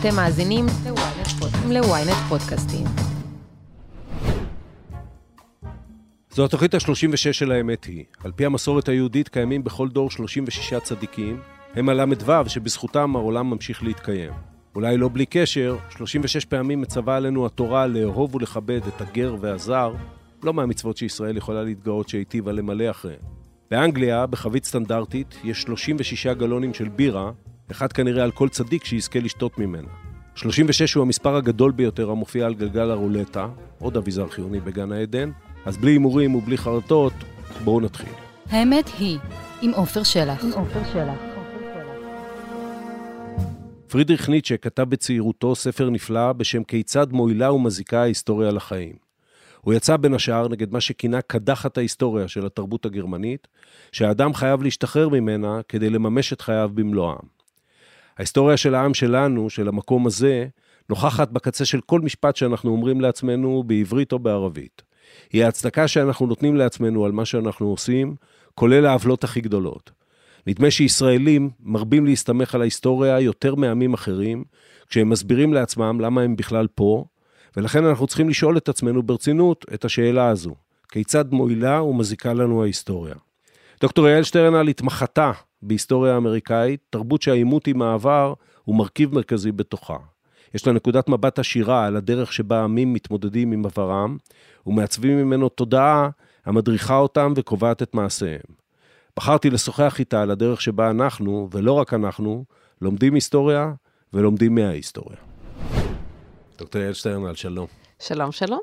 אתם מאזינים ל-ynet פודקאסטים. זו התוכנית ה-36 של האמת היא. על פי המסורת היהודית קיימים בכל דור 36 צדיקים, הם הל"ו שבזכותם העולם ממשיך להתקיים. אולי לא בלי קשר, 36 פעמים מצווה עלינו התורה לאהוב ולכבד את הגר והזר, לא מהמצוות שישראל יכולה להתגאות שהיטיבה למלא אחריהן. באנגליה, בחבית סטנדרטית, יש 36 גלונים של בירה, אחד כנראה על כל צדיק שיזכה לשתות ממנה. 36 הוא המספר הגדול ביותר המופיע על גלגל הרולטה, עוד אביזר חיוני בגן העדן, אז בלי הימורים ובלי חרטות, בואו נתחיל. האמת היא, עם עופר שלח. עם עופר שלח. פרידריך ניטשה כתב בצעירותו ספר נפלא בשם כיצד מועילה ומזיקה ההיסטוריה לחיים. הוא יצא בין השאר נגד מה שכינה קדחת ההיסטוריה של התרבות הגרמנית, שהאדם חייב להשתחרר ממנה כדי לממש את חייו במלואם. ההיסטוריה של העם שלנו, של המקום הזה, נוכחת בקצה של כל משפט שאנחנו אומרים לעצמנו בעברית או בערבית. היא ההצדקה שאנחנו נותנים לעצמנו על מה שאנחנו עושים, כולל העוולות הכי גדולות. נדמה שישראלים מרבים להסתמך על ההיסטוריה יותר מעמים אחרים, כשהם מסבירים לעצמם למה הם בכלל פה, ולכן אנחנו צריכים לשאול את עצמנו ברצינות את השאלה הזו, כיצד מועילה ומזיקה לנו ההיסטוריה. דוקטור יעל שטרנל התמחתה בהיסטוריה האמריקאית, תרבות שהעימות עם העבר הוא מרכיב מרכזי בתוכה. יש לה נקודת מבט עשירה על הדרך שבה עמים מתמודדים עם עברם, ומעצבים ממנו תודעה המדריכה אותם וקובעת את מעשיהם. בחרתי לשוחח איתה על הדרך שבה אנחנו, ולא רק אנחנו, לומדים היסטוריה ולומדים מההיסטוריה. דוקטור יעל שטרנל, שלום. שלום, שלום.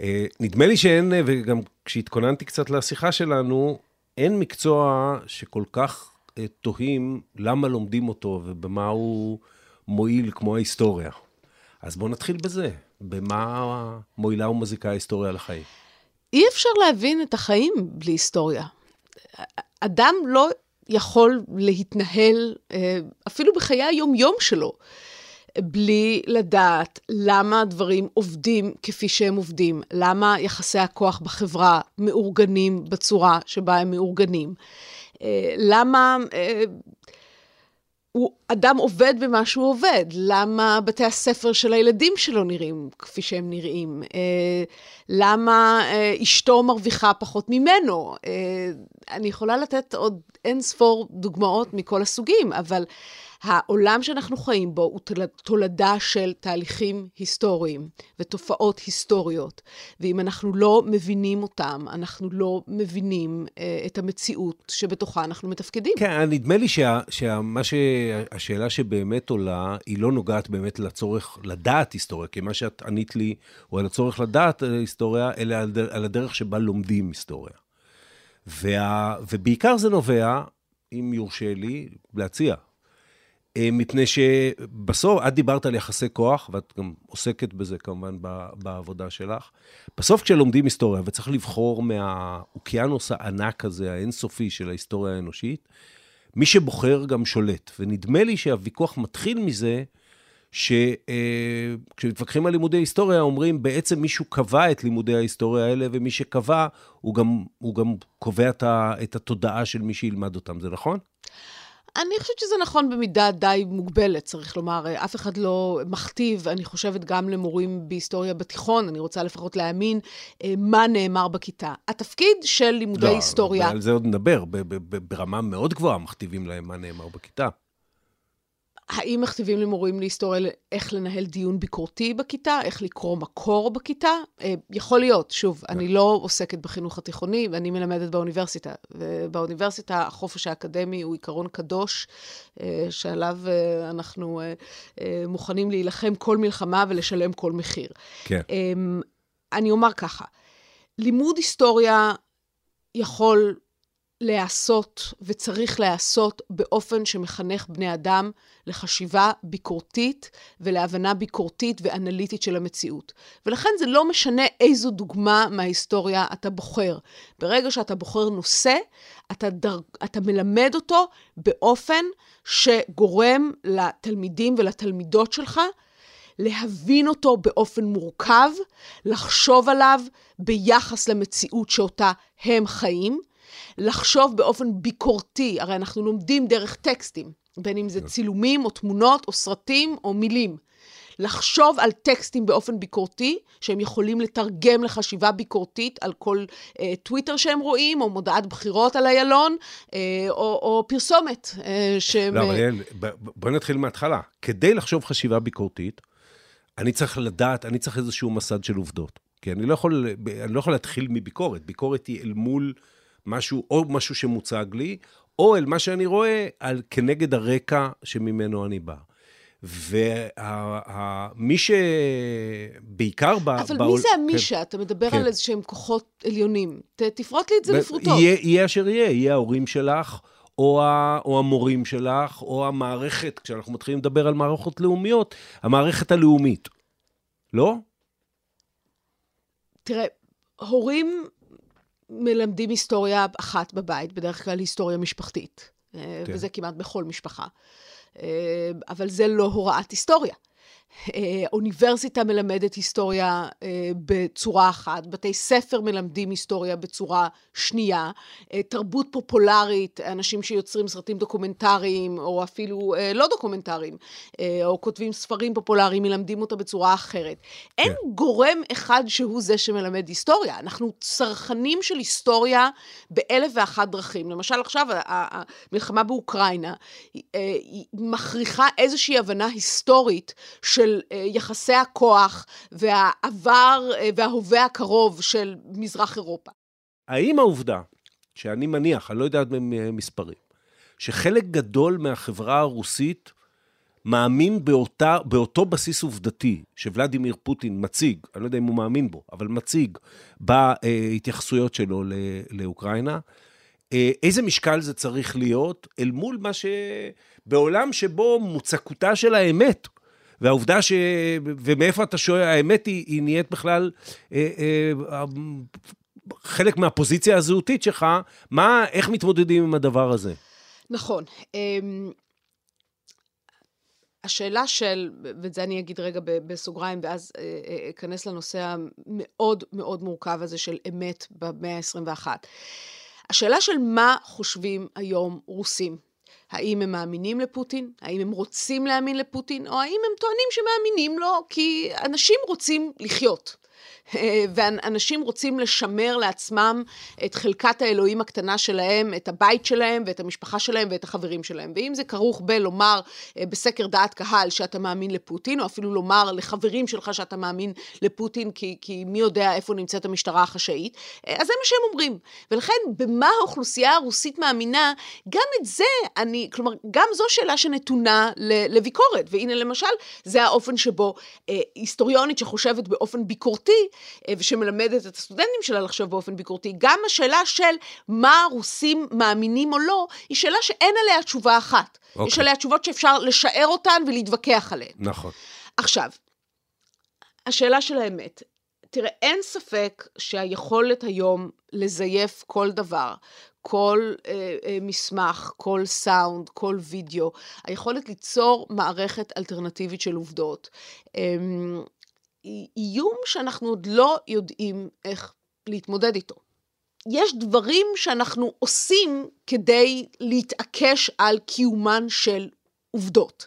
אה, נדמה לי שאין, וגם כשהתכוננתי קצת לשיחה שלנו, אין מקצוע שכל כך אה, תוהים למה לומדים אותו ובמה הוא מועיל כמו ההיסטוריה. אז בואו נתחיל בזה. במה מועילה ומזיקה ההיסטוריה לחיים? אי אפשר להבין את החיים בלי היסטוריה. אדם לא יכול להתנהל, אה, אפילו בחיי היום-יום שלו, בלי לדעת למה הדברים עובדים כפי שהם עובדים, למה יחסי הכוח בחברה מאורגנים בצורה שבה הם מאורגנים, אה, למה אה, הוא אדם עובד במה שהוא עובד, למה בתי הספר של הילדים שלו נראים כפי שהם נראים, אה, למה אשתו מרוויחה פחות ממנו. אני יכולה לתת עוד אין ספור דוגמאות מכל הסוגים, אבל... העולם שאנחנו חיים בו הוא תולדה של תהליכים היסטוריים ותופעות היסטוריות, ואם אנחנו לא מבינים אותם, אנחנו לא מבינים אה, את המציאות שבתוכה אנחנו מתפקדים. כן, נדמה לי שה, שה, שהשאלה שבאמת עולה, היא לא נוגעת באמת לצורך לדעת היסטוריה, כי מה שאת ענית לי הוא על הצורך לדעת היסטוריה, אלא על, על הדרך שבה לומדים היסטוריה. וה, ובעיקר זה נובע, אם יורשה לי, להציע, אה, מפני שבסוף, את דיברת על יחסי כוח, ואת גם עוסקת בזה כמובן בעבודה שלך. בסוף כשלומדים היסטוריה, וצריך לבחור מהאוקיינוס הענק הזה, האינסופי של ההיסטוריה האנושית, מי שבוחר גם שולט. ונדמה לי שהוויכוח מתחיל מזה, שכשמתווכחים אה, על לימודי היסטוריה, אומרים, בעצם מישהו קבע את לימודי ההיסטוריה האלה, ומי שקבע, הוא גם, הוא גם קובע את התודעה של מי שילמד אותם. זה נכון? אני חושבת שזה נכון במידה די מוגבלת, צריך לומר. אף אחד לא מכתיב, אני חושבת, גם למורים בהיסטוריה בתיכון, אני רוצה לפחות להאמין אה, מה נאמר בכיתה. התפקיד של לימודי לא, היסטוריה... לא, על זה עוד נדבר. ברמה מאוד גבוהה מכתיבים להם מה נאמר בכיתה. האם מכתיבים למורים להיסטוריה איך לנהל דיון ביקורתי בכיתה, איך לקרוא מקור בכיתה? אה, יכול להיות, שוב, אני לא עוסקת בחינוך התיכוני, ואני מלמדת באוניברסיטה. ובאוניברסיטה החופש האקדמי הוא עיקרון קדוש, אה, שעליו אה, אנחנו מוכנים להילחם כל מלחמה ולשלם כל מחיר. כן. אמ, אני אומר ככה, לימוד היסטוריה יכול להיעשות וצריך להיעשות באופן שמחנך בני אדם לחשיבה ביקורתית ולהבנה ביקורתית ואנליטית של המציאות. ולכן זה לא משנה איזו דוגמה מההיסטוריה אתה בוחר. ברגע שאתה בוחר נושא, אתה, דר... אתה מלמד אותו באופן שגורם לתלמידים ולתלמידות שלך להבין אותו באופן מורכב, לחשוב עליו ביחס למציאות שאותה הם חיים. לחשוב באופן ביקורתי, הרי אנחנו לומדים דרך טקסטים. בין אם זה צילומים או תמונות או סרטים או מילים. לחשוב על טקסטים באופן ביקורתי, שהם יכולים לתרגם לחשיבה ביקורתית על כל אה, טוויטר שהם רואים, או מודעת בחירות על איילון, אה, או, או פרסומת אה, שהם... לא, אבל יעל, בואי נתחיל מההתחלה. כדי לחשוב חשיבה ביקורתית, אני צריך לדעת, אני צריך איזשהו מסד של עובדות. כי אני לא יכול, אני לא יכול להתחיל מביקורת. ביקורת היא אל מול משהו, או משהו שמוצג לי, או אל מה שאני רואה על, כנגד הרקע שממנו אני בא. ומי שבעיקר ב... אבל בעול... מי זה המי כן. אתה מדבר כן. על איזה שהם כוחות עליונים. ת, תפרוט לי את זה לפרוטות. יהיה, יהיה אשר יהיה, יהיה ההורים שלך, או, ה, או המורים שלך, או המערכת, כשאנחנו מתחילים לדבר על מערכות לאומיות, המערכת הלאומית. לא? תראה, הורים מלמדים היסטוריה אחת בבית, בדרך כלל היסטוריה משפחתית. אה, כן. וזה כמעט בכל משפחה. אה, אבל זה לא הוראת היסטוריה. אה, אוניברסיטה מלמדת היסטוריה אה, בצורה אחת, בתי ספר מלמדים היסטוריה בצורה שנייה, תרבות פופולרית, אנשים שיוצרים סרטים דוקומנטריים, או אפילו לא דוקומנטריים, או כותבים ספרים פופולריים, מלמדים אותה בצורה אחרת. כן. אין גורם אחד שהוא זה שמלמד היסטוריה. אנחנו צרכנים של היסטוריה באלף ואחת דרכים. למשל עכשיו, המלחמה באוקראינה מכריחה איזושהי הבנה היסטורית של אה, יחסי הכוח והעבר אה, וההווה הקרוב של מזרח אירופה. האם העובדה, שאני מניח, אני לא יודע מספרים, שחלק גדול מהחברה הרוסית מאמין באותה, באותו בסיס עובדתי שוולדימיר פוטין מציג, אני לא יודע אם הוא מאמין בו, אבל מציג בהתייחסויות שלו לאוקראינה, אה, איזה משקל זה צריך להיות אל מול מה ש... בעולם שבו מוצקותה של האמת והעובדה ש... ומאיפה אתה שואל, האמת היא, היא נהיית בכלל אה, אה, חלק מהפוזיציה הזהותית שלך, מה, איך מתמודדים עם הדבר הזה? נכון. אה, השאלה של, ואת זה אני אגיד רגע בסוגריים, ואז אה, אה, אכנס לנושא המאוד מאוד מורכב הזה של אמת במאה ה-21. השאלה של מה חושבים היום רוסים האם הם מאמינים לפוטין? האם הם רוצים להאמין לפוטין? או האם הם טוענים שמאמינים לו כי אנשים רוצים לחיות? ואנשים רוצים לשמר לעצמם את חלקת האלוהים הקטנה שלהם, את הבית שלהם ואת המשפחה שלהם ואת החברים שלהם. ואם זה כרוך בלומר אה, בסקר דעת קהל שאתה מאמין לפוטין, או אפילו לומר לחברים שלך שאתה מאמין לפוטין, כי, כי מי יודע איפה נמצאת המשטרה החשאית, אה, אז זה מה שהם אומרים. ולכן, במה האוכלוסייה הרוסית מאמינה, גם את זה אני, כלומר, גם זו שאלה שנתונה לביקורת. והנה למשל, זה האופן שבו אה, היסטוריונית שחושבת באופן ביקורתי, אה, ושמלמדת את הסטודנטים שלה לחשוב באופן ביקורתי, גם השאלה של מה הרוסים מאמינים או לא, היא שאלה שאין עליה תשובה אחת. Okay. יש אוקיי. עליה תשובות שאפשר לשער אותן ולהתווכח עליהן. נכון. עכשיו, השאלה של האמת. תראה, אין ספק שהיכולת היום לזייף כל דבר, כל אה, אה, מסמך, כל סאונד, כל וידאו, היכולת ליצור מערכת אלטרנטיבית של עובדות, אה, איום שאנחנו עוד לא יודעים איך להתמודד איתו. יש דברים שאנחנו עושים כדי להתעקש על קיומן של עובדות.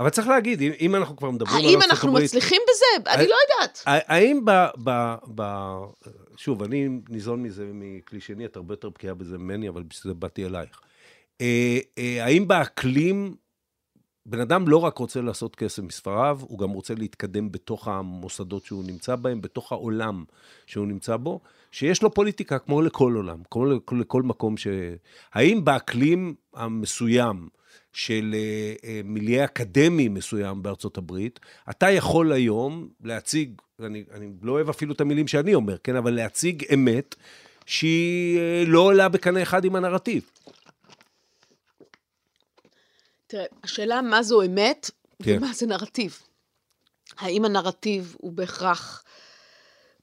אבל צריך להגיד, אם אנחנו כבר מדברים על הברית... האם אנחנו מצליחים בזה? אני לא יודעת. האם ב, ב, ב... שוב, אני ניזון מזה מכלי שני, את הרבה יותר בקיאה בזה ממני, אבל בשביל זה באתי אלייך. אה, אה, האם באקלים בן אדם לא רק רוצה לעשות כסף מספריו, הוא גם רוצה להתקדם בתוך המוסדות שהוא נמצא בהם, בתוך העולם שהוא נמצא בו, שיש לו פוליטיקה כמו לכל עולם, כמו לכל, לכל מקום ש... האם באקלים המסוים של אה, אה, מיליה אקדמי מסוים בארצות הברית, אתה יכול היום להציג, אני, אני לא אוהב אפילו את המילים שאני אומר, כן, אבל להציג אמת שהיא אה, לא עולה בקנה אחד עם הנרטיב. תראה, השאלה מה זו אמת כן. ומה זה נרטיב. האם הנרטיב הוא בהכרח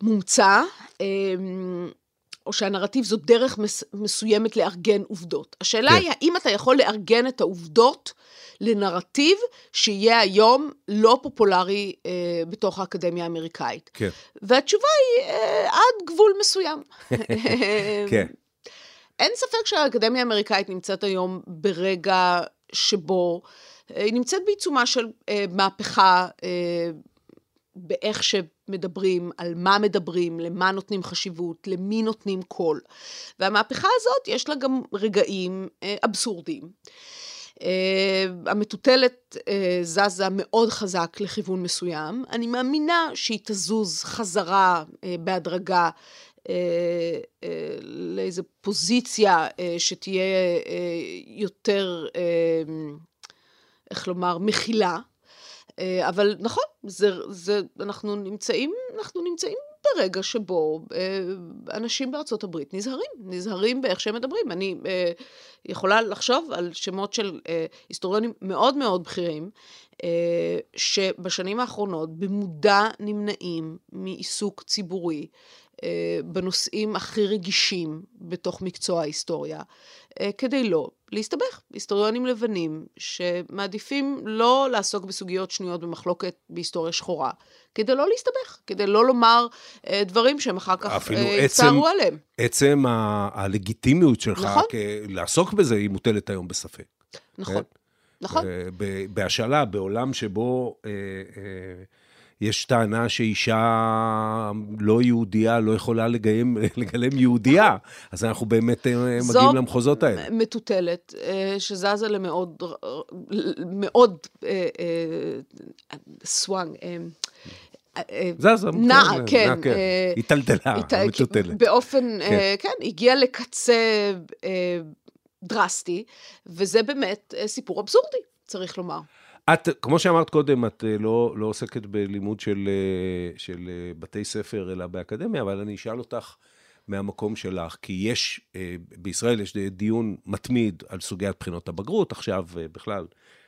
מומצא, אמ, או שהנרטיב זו דרך מס, מסוימת לארגן עובדות. השאלה כן. היא, האם אתה יכול לארגן את העובדות לנרטיב שיהיה היום לא פופולרי אה, בתוך האקדמיה האמריקאית? כן. והתשובה היא, אה, עד גבול מסוים. כן. אין ספק שהאקדמיה האמריקאית נמצאת היום ברגע שבו היא נמצאת בעיצומה של מהפכה באיך שמדברים, על מה מדברים, למה נותנים חשיבות, למי נותנים קול. והמהפכה הזאת, יש לה גם רגעים אבסורדיים. Uh, המטוטלת uh, זזה מאוד חזק לכיוון מסוים. אני מאמינה שהיא תזוז חזרה uh, בהדרגה לאיזו פוזיציה uh, שתהיה יותר, איך לומר, מכילה. אה, אבל נכון, זה, זה, אנחנו, נמצאים, אנחנו נמצאים ברגע שבו אה, אנשים בארצות הברית נזהרים, נזהרים באיך שהם מדברים. אני אה, יכולה לחשוב על שמות של היסטוריונים מאוד מאוד בכירים, שבשנים האחרונות במודע נמנעים מעיסוק ציבורי בנושאים הכי רגישים בתוך מקצוע ההיסטוריה, כדי לא להסתבך. היסטוריונים לבנים שמעדיפים לא לעסוק בסוגיות שנויות במחלוקת בהיסטוריה שחורה, כדי לא להסתבך, כדי לא לומר אה, דברים שהם אחר כך יצטערו אה, עליהם. עצם ה- הלגיטימיות שלך נכון. לעסוק בזה היא מוטלת היום בספק. נכון, כן? נכון. בהשאלה, בעולם שבו... אה, אה, יש טענה שאישה לא יהודייה לא יכולה לגיים, לגלם יהודייה, אז אנחנו באמת אה, מגיעים למחוזות האלה. זו מטוטלת אה, שזזה למאוד, מאוד סוואנג. אה, זזה, נעה, כן. כן. היטלטלה, המטוטלת. באופן, כן. כן, הגיע לקצה דרסטי, וזה באמת סיפור אבסורדי, צריך לומר. את, כמו שאמרת קודם, את אה, לא, לא עוסקת בלימוד של, אה, של אה, בתי ספר, אלא באקדמיה, אבל אני אשאל אותך מהמקום שלך, כי יש, בישראל יש דיון מתמיד על סוגיית בחינות הבגרות, עכשיו בכלל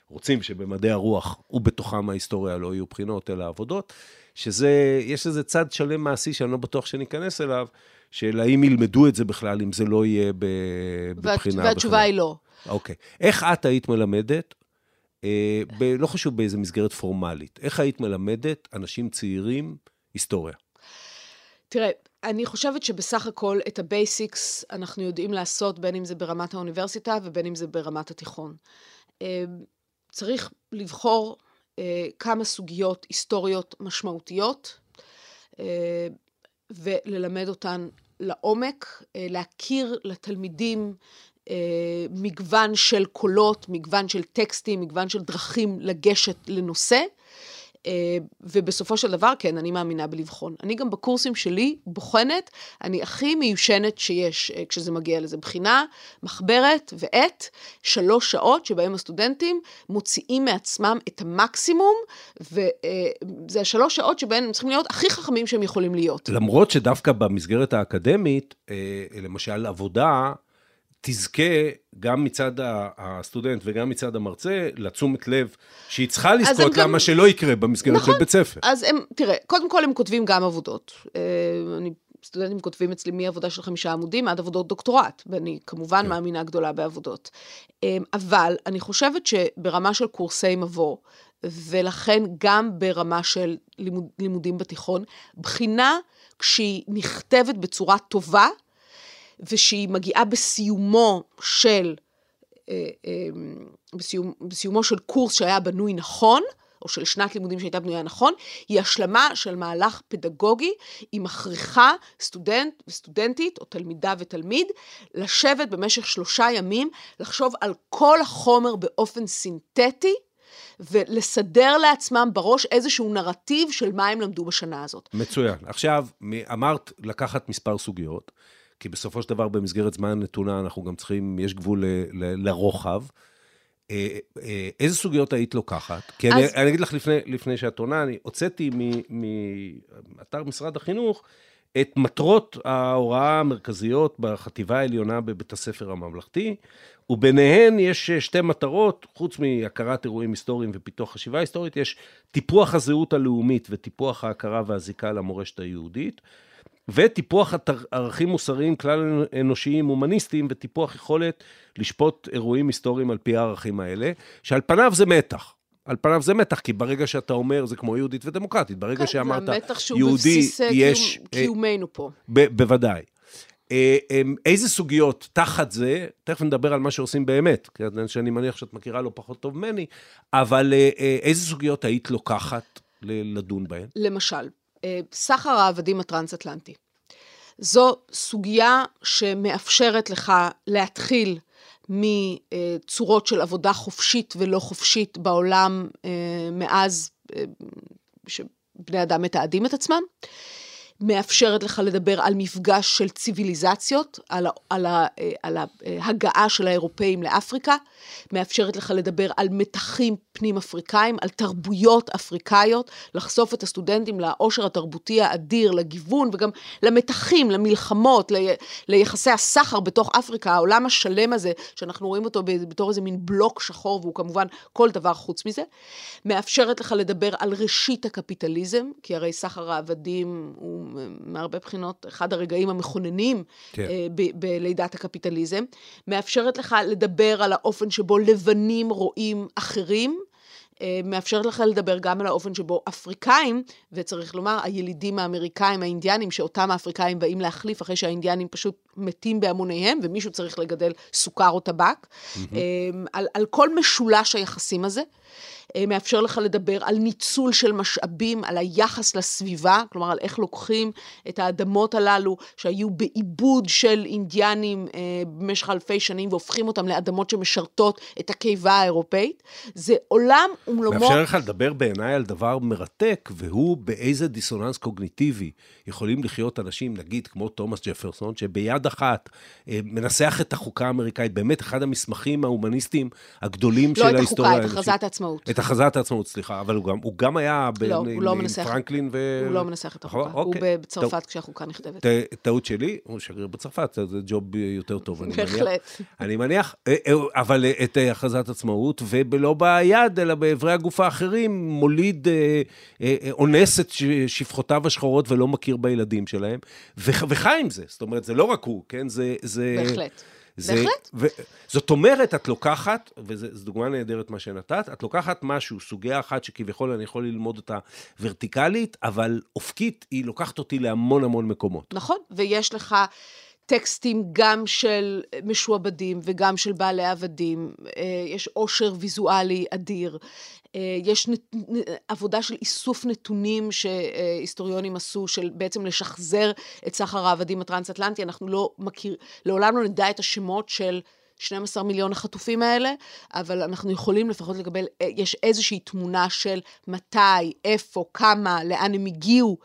רוצים שבמדעי הרוח ובתוכם ההיסטוריה לא יהיו בחינות, אלא עבודות, שזה, יש איזה צד שלם מעשי שאני לא בטוח שניכנס אליו, של האם ילמדו את זה בכלל, אם זה לא יהיה בבחינה. והתשובה. היא לא. אוקיי. איך את היית מלמדת ב, לא חשוב באיזה מסגרת פורמלית. איך היית מלמדת אנשים צעירים היסטוריה? תראה, אני חושבת שבסך הכל את ה basics אנחנו יודעים לעשות, בין אם זה ברמת האוניברסיטה ובין אם זה ברמת התיכון. אה, צריך לבחור אה, כמה סוגיות היסטוריות משמעותיות אה, וללמד אותן לעומק, להכיר לתלמידים אה, מגוון של קולות, מגוון של טקסטים, מגוון של דרכים לגשת לנושא. אה, ובסופו של דבר, כן, אני מאמינה בלבחון. אני גם בקורסים שלי בוחנת, אני הכי מיושנת שיש אה, כשזה מגיע לזה. בחינה, מחברת ועט, שלוש שעות שבהם הסטודנטים מוציאים מעצמם את המקסימום, וזה השלוש שעות שבהן הם צריכים להיות הכי חכמים שהם יכולים להיות. למרות שדווקא במסגרת האקדמית, למשל עבודה, תזכה גם מצד הסטודנט וגם מצד המרצה לתשומת לב שהיא צריכה לזכות למה גם... שלא יקרה במסגרת נכון, של בית ספר. אז הם, תראה, קודם כל הם כותבים גם עבודות. אה, אני, סטודנטים כותבים אצלי מעבודה של חמישה עמודים עד עבודות דוקטורט, ואני כמובן כן. מאמינה גדולה בעבודות. אה, אבל אני חושבת שברמה של קורסי מבוא, ולכן גם ברמה של לימוד, לימודים בתיכון, בחינה כשהיא נכתבת בצורה טובה, ושהיא מגיעה בסיומו של, אה, אה, בסיום, בסיומו של קורס שהיה בנוי נכון, או של שנת לימודים שהייתה בנויה נכון, היא השלמה של מהלך פדגוגי, היא מכריחה סטודנט וסטודנטית, או תלמידה ותלמיד, לשבת במשך שלושה ימים, לחשוב על כל החומר באופן סינתטי, ולסדר לעצמם בראש איזשהו נרטיב של מה הם למדו בשנה הזאת. מצוין. עכשיו, אמרת לקחת מספר סוגיות. כי בסופו של דבר במסגרת זמן נתונה אנחנו גם צריכים, יש גבול ל, ל, לרוחב. אה, אה, איזה סוגיות היית לוקחת? כי אז... אני, אני אגיד לך לפני, לפני שאת עונה, אני הוצאתי מאתר משרד החינוך את מטרות ההוראה המרכזיות בחטיבה העליונה בבית הספר הממלכתי, וביניהן יש שתי מטרות, חוץ מהכרת אירועים היסטוריים ופיתוח חשיבה היסטורית, יש טיפוח הזהות הלאומית וטיפוח ההכרה והזיקה למורשת היהודית. וטיפוח ערכים מוסריים כלל אנושיים הומניסטיים וטיפוח יכולת לשפוט אירועים היסטוריים על פי הערכים האלה, שעל פניו זה מתח. על פניו זה מתח, כי ברגע שאתה אומר, זה כמו יהודית ודמוקרטית, ברגע כן, שאמרת, יהודי, יש... המתח שהוא בבסיס אה, קיומנו פה. ב- בוודאי. אה, איזה סוגיות תחת זה, תכף נדבר על מה שעושים באמת, שאני מניח שאת מכירה לא פחות טוב ממני, אבל איזה סוגיות היית לוקחת לדון בהן? למשל, סחר העבדים הטרנס-אטלנטי. זו סוגיה שמאפשרת לך להתחיל מצורות של עבודה חופשית ולא חופשית בעולם מאז שבני אדם מתעדים את עצמם. מאפשרת לך לדבר על מפגש של ציוויליזציות, על, על, על ההגעה של האירופאים לאפריקה, מאפשרת לך לדבר על מתחים פנים-אפריקאים, על תרבויות אפריקאיות, לחשוף את הסטודנטים לעושר התרבותי האדיר, לגיוון וגם למתחים, למלחמות, ל, ליחסי הסחר בתוך אפריקה, העולם השלם הזה, שאנחנו רואים אותו בתור איזה מין בלוק שחור, והוא כמובן כל דבר חוץ מזה. מאפשרת לך לדבר על ראשית הקפיטליזם, כי הרי סחר העבדים הוא מהרבה בחינות אחד הרגעים המכוננים כן. אה, בלידת הקפיטליזם. מאפשרת לך לדבר על האופן שבו לבנים רואים אחרים. אה, מאפשרת לך לדבר גם על האופן שבו אפריקאים, וצריך לומר, הילידים האמריקאים, האינדיאנים, שאותם האפריקאים באים להחליף אחרי שהאינדיאנים פשוט מתים בהמוניהם, ומישהו צריך לגדל סוכר או טבק, mm-hmm. על, על כל משולש היחסים הזה. אה, מאפשר לך לדבר על ניצול של משאבים, על היחס לסביבה, כלומר על איך לוקחים את האדמות הללו שהיו בעיבוד של אינדיאנים אה, במשך אלפי שנים והופכים אותם לאדמות שמשרתות את הקיבה האירופאית. זה עולם ומלומות... מאפשר לך לדבר בעיניי על דבר מרתק, והוא באיזה דיסוננס קוגניטיבי יכולים לחיות אנשים, נגיד כמו תומאס ג'פרסון, שביד אחת אה, מנסח את החוקה האמריקאית, באמת אחד המסמכים ההומניסטיים הגדולים לא של ההיסטוריה. לא את החוקה, את הכרזת העצמאות. את הכרזת העצמאות, סליחה, אבל הוא גם, הוא גם היה לא, בין, הוא לא עם פרנקלין ו... הוא לא מנסח את החוקה, אוקיי. הוא בצרפת. כשהחוקה נכתבת. טעות שלי, הוא שגריר בצרפת, זה ג'וב יותר טוב, אני מניח. בהחלט. אני מניח, אה, אה, אבל את הכרזת עצמאות, ולא ביד, אלא באיברי הגוף האחרים, מוליד, אה, אונס את שפחותיו השחורות ולא מכיר בילדים שלהם, וחי עם זה. זאת אומרת, זה לא רק הוא, כן? זה... זה... בהחלט. זה, בהחלט. ו, זאת אומרת, את לוקחת, וזו דוגמה נהדרת מה שנתת, את לוקחת משהו, סוגיה אחת שכביכול אני יכול ללמוד אותה ורטיקלית, אבל אופקית, היא לוקחת אותי להמון המון מקומות. נכון, ויש לך... טקסטים גם של משועבדים וגם של בעלי עבדים, אה, יש עושר ויזואלי אדיר, אה, יש נת... עבודה של איסוף נתונים שהיסטוריונים עשו, של בעצם לשחזר את סחר העבדים הטרנס-אטלנטי, אנחנו לא מכיר, לעולם לא נדע את השמות של 12 מיליון החטופים האלה, אבל אנחנו יכולים לפחות לקבל, אה, יש איזושהי תמונה של מתי, איפה, כמה, לאן הם הגיעו.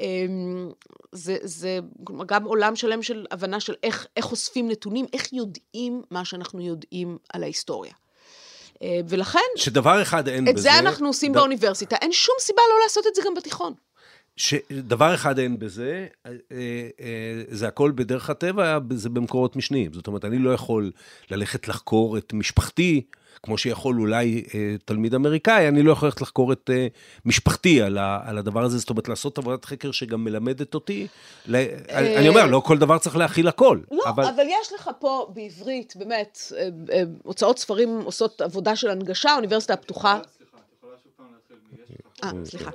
אמ, זה, זה גם עולם שלם של הבנה של איך, איך אוספים נתונים, איך יודעים מה שאנחנו יודעים על ההיסטוריה. אה, ולכן... שדבר אחד אין את בזה... את זה אנחנו עושים ד... באוניברסיטה, אין שום סיבה לא לעשות את זה גם בתיכון. שדבר אחד אין בזה, אה, אה, זה הכל בדרך הטבע, זה במקורות משניים. זאת אומרת, אני לא יכול ללכת לחקור את משפחתי, כמו שיכול אולי אה, תלמיד אמריקאי, אני לא יכול ללכת לחקור את משפחתי על, הדבר הזה, זאת אומרת, לעשות עבודת חקר שגם מלמדת אותי. אני אומר, לא כל דבר צריך להכיל הכל. לא, אבל... אבל יש לך פה בעברית, באמת, הוצאות ספרים עושות עבודה של הנגשה, האוניברסיטה הפתוחה. אה, סליחה.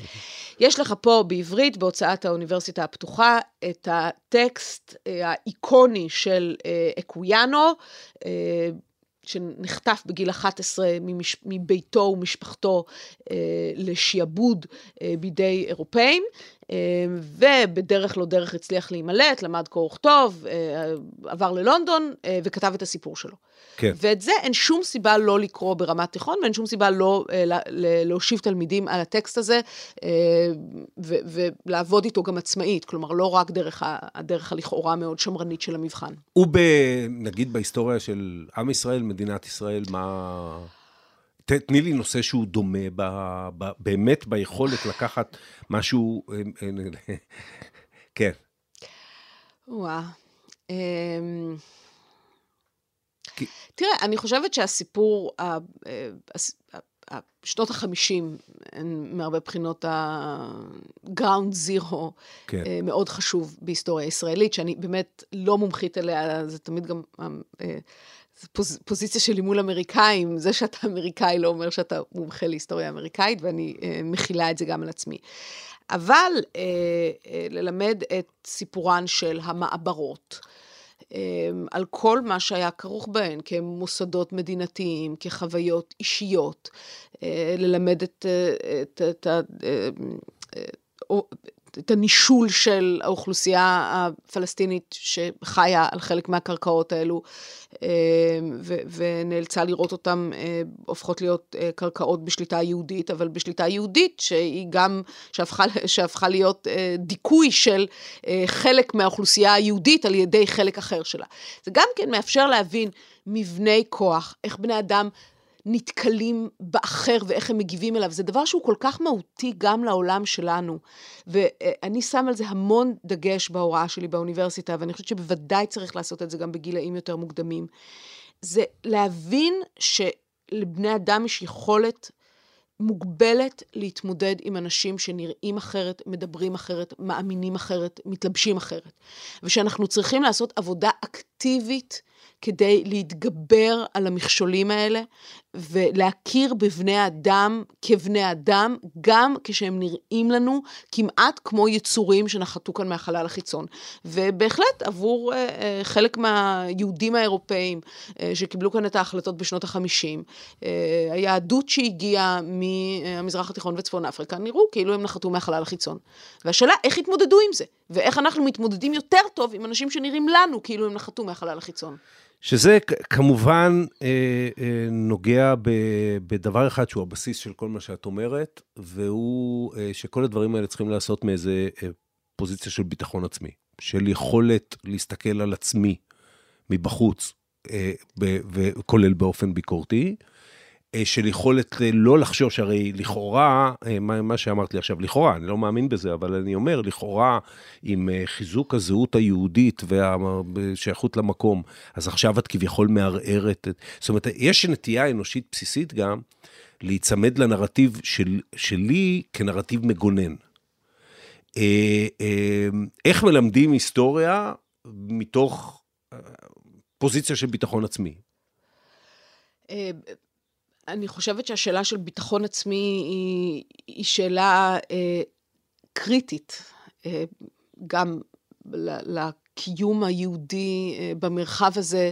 יש לך פה בעברית, בהוצאת האוניברסיטה הפתוחה, את הטקסט אה, האיקוני של אה, אקוויאנו, אה, שנחטף בגיל 11 ממש... מביתו ומשפחתו לשיעבוד בידי אירופאים. ובדרך לא דרך הצליח להימלט, למד קורא וכתוב, עבר ללונדון וכתב את הסיפור שלו. כן. ואת זה אין שום סיבה לא לקרוא ברמת תיכון, ואין שום סיבה לא אה, להושיב תלמידים על הטקסט הזה, אה, ולעבוד איתו גם עצמאית, כלומר, לא רק דרך הדרך הלכאורה מאוד שמרנית של המבחן. ונגיד בהיסטוריה של עם ישראל, מדינת ישראל, מה... תני לי נושא שהוא דומה, ב, ב, באמת ביכולת לקחת משהו... אה, אה, כן. וואה. אמ, תראה, אני חושבת שהסיפור, אה, שנות החמישים הן מהרבה בחינות ה-ground zero כן. אה, מאוד חשוב בהיסטוריה הישראלית, שאני באמת לא מומחית אליה, זה תמיד גם, אה, פוז, פוזיציה שלי מול אמריקאים, זה שאתה אמריקאי לא אומר שאתה מומחה להיסטוריה אמריקאית, ואני אה, מכילה את זה גם על עצמי. אבל אה, אה, ללמד את סיפורן של המעברות. אה, על כל מה שהיה כרוך בהן, כמוסדות מדינתיים, כחוויות אישיות, אה, ללמד את, אה, את, את, את, את הנישול של האוכלוסייה הפלסטינית שחיה על חלק מהקרקעות האלו, אה, ונאלצה לראות אותן אה, הופכות להיות אה, קרקעות בשליטה יהודית, אבל בשליטה יהודית שהיא גם, שהפכה, שהפכה להיות דיכוי של חלק מהאוכלוסייה היהודית על ידי חלק אחר שלה. זה גם כן מאפשר להבין מבני כוח, איך בני אדם נתקלים באחר ואיך הם מגיבים אליו. זה דבר שהוא כל כך מהותי גם לעולם שלנו. ואני שם על זה המון דגש בהוראה שלי באוניברסיטה, ואני חושבת שבוודאי צריך לעשות את זה גם בגילאים יותר מוקדמים. זה להבין שלבני אדם יש יכולת מוגבלת להתמודד עם אנשים שנראים אחרת, מדברים אחרת, מאמינים אחרת, מתלבשים אחרת. ושאנחנו צריכים לעשות עבודה אקטיבית כדי להתגבר על המכשולים האלה ולהכיר בבני אדם כבני אדם, גם כשהם נראים לנו כמעט כמו יצורים שנחתו כאן מהחלל החיצון. ובהחלט עבור אה, אה, חלק מהיהודים האירופאים אה, שקיבלו כאן את ההחלטות בשנות החמישים, אה, היהדות שהגיעה מהמזרח התיכון וצפון אפריקה, נראו כאילו הם נחתו מהחלל החיצון. והשאלה, איך התמודדו עם זה? ואיך אנחנו מתמודדים יותר טוב עם אנשים שנראים לנו כאילו הם נחתו מהחלל החיצון. שזה כמובן אה, אה, נוגע ב, בדבר אחד שהוא הבסיס של כל מה שאת אומרת, והוא אה, שכל הדברים האלה צריכים לעשות מאיזה אה, פוזיציה של ביטחון עצמי, של יכולת להסתכל על עצמי מבחוץ, אה, ב, וכולל באופן ביקורתי, אה, של יכולת אה, לא לחשוש, הרי לכאורה, אה, מה, מה שאמרת לי עכשיו, לכאורה, אני לא מאמין בזה, אבל אני אומר, לכאורה, עם חיזוק הזהות היהודית והשייכות למקום, אז עכשיו את כביכול מערערת. זאת אומרת, יש נטייה אנושית בסיסית גם להיצמד לנרטיב של, שלי כנרטיב מגונן. איך מלמדים היסטוריה מתוך פוזיציה של ביטחון עצמי? אני חושבת שהשאלה של ביטחון עצמי היא, היא שאלה אה, קריטית, אה, גם לקיום היהודי אה, במרחב הזה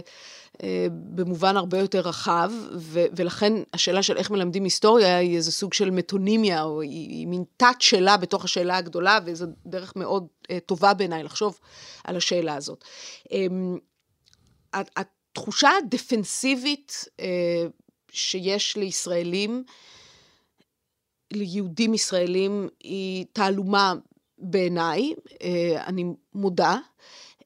אה, במובן הרבה יותר רחב, ו, ולכן השאלה של איך מלמדים היסטוריה היא איזה סוג של מטונימיה, או היא, היא מין תת-שאלה בתוך השאלה הגדולה, וזו דרך מאוד אה, טובה בעיניי לחשוב על השאלה הזאת. אה, התחושה הדפנסיבית אה, שיש לישראלים, ליהודים ישראלים, היא תעלומה בעיניי, אה, אני מודה.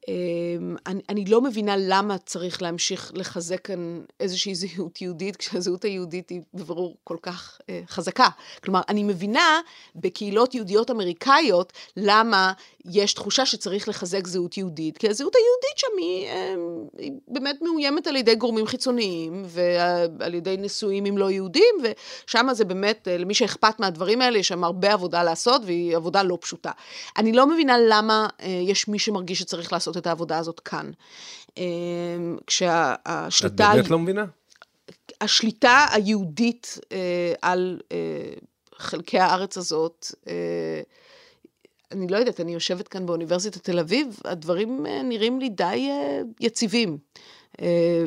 אמ, אני, אני לא מבינה למה צריך להמשיך לחזק כאן איזושהי זהות יהודית, כשהזהות היהודית היא בברור כל כך אה, חזקה. כלומר, אני מבינה בקהילות יהודיות אמריקאיות למה יש תחושה שצריך לחזק זהות יהודית, כי הזהות היהודית שם היא, אה, היא באמת מאוימת על ידי גורמים חיצוניים ועל ידי נשואים עם לא יהודים, ושם זה באמת, אה, למי שאכפת מהדברים האלה, יש שם הרבה עבודה לעשות, והיא עבודה לא פשוטה. אני לא מבינה למה אה, יש מי שמרגיש שצריך לעשות את העבודה הזאת כאן. אמ, כשהשליטה... את באמת לא מבינה? השליטה היהודית אה, על חלקי הארץ הזאת, אני לא יודעת, אני יושבת כאן באוניברסיטת תל אביב, הדברים נראים לי די יציבים.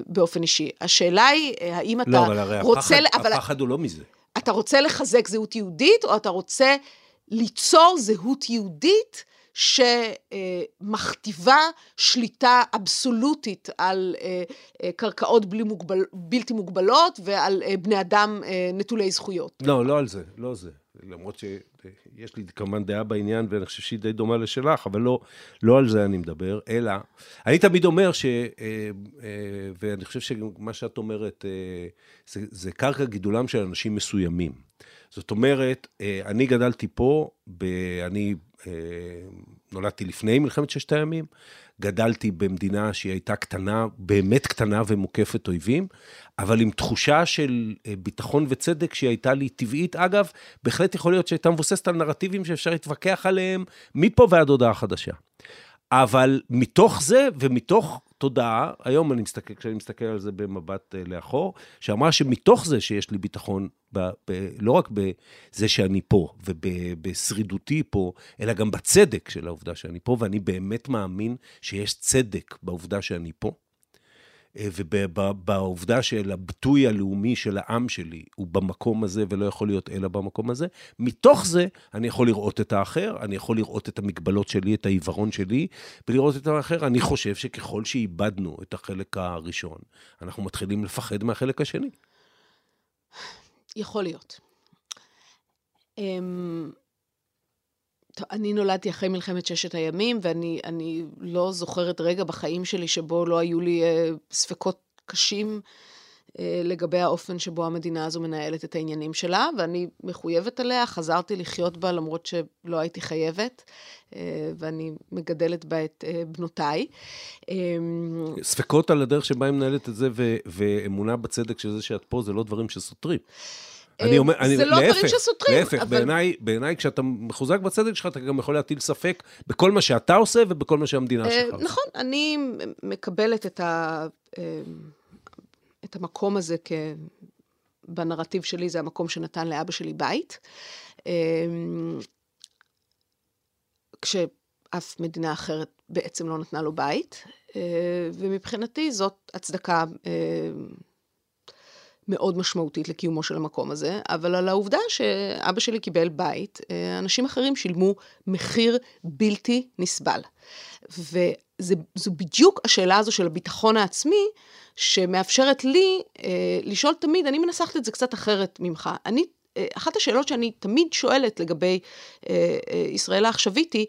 באופן אישי. השאלה היא, האם אתה לא, אבל הרי רוצה... הפחד, אבל... הפחד הוא לא מזה. אתה רוצה לחזק זהות יהודית, או אתה רוצה ליצור זהות יהודית שמכתיבה שליטה אבסולוטית על אה, אה, קרקעות בלי מוגבל, בלתי מוגבלות ועל אה, בני אדם נטולי זכויות. לא, לא על זה, לא זה. למרות שיש לי כמובן דעה בעניין, ואני חושב שהיא די דומה לשלך, אבל לא, לא על זה אני מדבר, אלא, אני תמיד אומר ש... ואני חושב שמה שאת אומרת, זה, זה קרקע גידולם של אנשים מסוימים. זאת אומרת, אני גדלתי פה, אני אה, נולדתי לפני מלחמת ששת הימים, גדלתי במדינה שהיא הייתה קטנה, באמת קטנה ומוקפת אויבים, אבל עם תחושה של אה, ביטחון וצדק שהיא הייתה לי טבעית. אגב, בהחלט יכול להיות שהייתה מבוססת על נרטיבים שאפשר להתווכח עליהם מפה ועד הודעה חדשה. אבל מתוך זה ומתוך תודעה, היום אני מסתכל, כשאני מסתכל על זה במבט אה, לאחור, שאמרה שמתוך זה שיש לי ביטחון, ב, ב, לא רק בזה שאני פה ובשרידותי פה, אלא גם בצדק של העובדה שאני פה, ואני באמת מאמין שיש צדק בעובדה שאני פה. אה, ובעובדה של הביטוי הלאומי של העם שלי הוא במקום הזה ולא יכול להיות אלא במקום הזה, מתוך זה אני יכול לראות את האחר, אני יכול לראות את המגבלות שלי, את העיוורון שלי, ולראות את האחר. אני חושב שככל שאיבדנו את החלק הראשון, אנחנו מתחילים לפחד מהחלק השני. יכול להיות. אמ, אני נולדתי אחרי מלחמת ששת הימים, ואני לא זוכרת רגע בחיים שלי שבו לא היו לי אה, ספקות קשים אה, לגבי האופן שבו המדינה הזו מנהלת את העניינים שלה, ואני מחויבת עליה, חזרתי לחיות בה למרות שלא הייתי חייבת, אה, ואני מגדלת בה את אה, בנותיי. אה, ספקות על הדרך שבה היא מנהלת את זה, ואמונה בצדק של זה שאת פה, זה לא דברים שסותרים. אני אומר, אני, זה לא להפך, דברים שסותרים. להפך, אבל... בעיניי, בעיניי כשאתה מחוזק בצדק שלך, אתה גם יכול להטיל ספק בכל מה שאתה עושה ובכל מה שהמדינה שלך עושה. נכון, אני מקבלת את, ה, את המקום הזה כ... בנרטיב שלי, זה המקום שנתן לאבא שלי בית. כשאף מדינה אחרת בעצם לא נתנה לו בית, ומבחינתי זאת הצדקה מאוד משמעותית לקיומו של המקום הזה, אבל על העובדה שאבא שלי קיבל בית, אה, אנשים אחרים שילמו מחיר בלתי נסבל. וזו בדיוק השאלה הזו של הביטחון העצמי, שמאפשרת לי אה, לשאול תמיד, אני מנסחת את זה קצת אחרת ממך. אני, אה, אחת השאלות שאני תמיד שואלת לגבי אה, אה, ישראל העכשווית היא,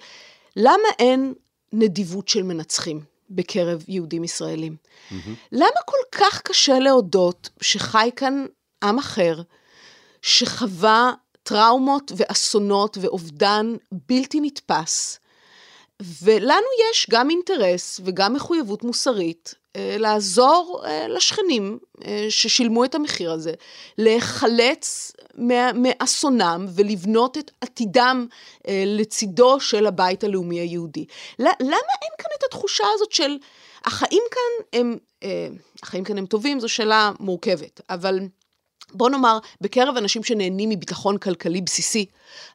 למה אין נדיבות של מנצחים? בקרב יהודים ישראלים. Mm-hmm. למה כל כך קשה להודות שחי כאן עם אחר, שחווה טראומות ואסונות ואובדן בלתי נתפס, ולנו יש גם אינטרס וגם מחויבות מוסרית לעזור אה, לשכנים אה, ששילמו את המחיר הזה, להיחלץ מאסונם ולבנות את עתידם לצידו של הבית הלאומי היהודי. למה אין כאן את התחושה הזאת של החיים כאן הם, החיים כאן הם טובים, זו שאלה מורכבת, אבל בוא נאמר, בקרב אנשים שנהנים מביטחון כלכלי בסיסי,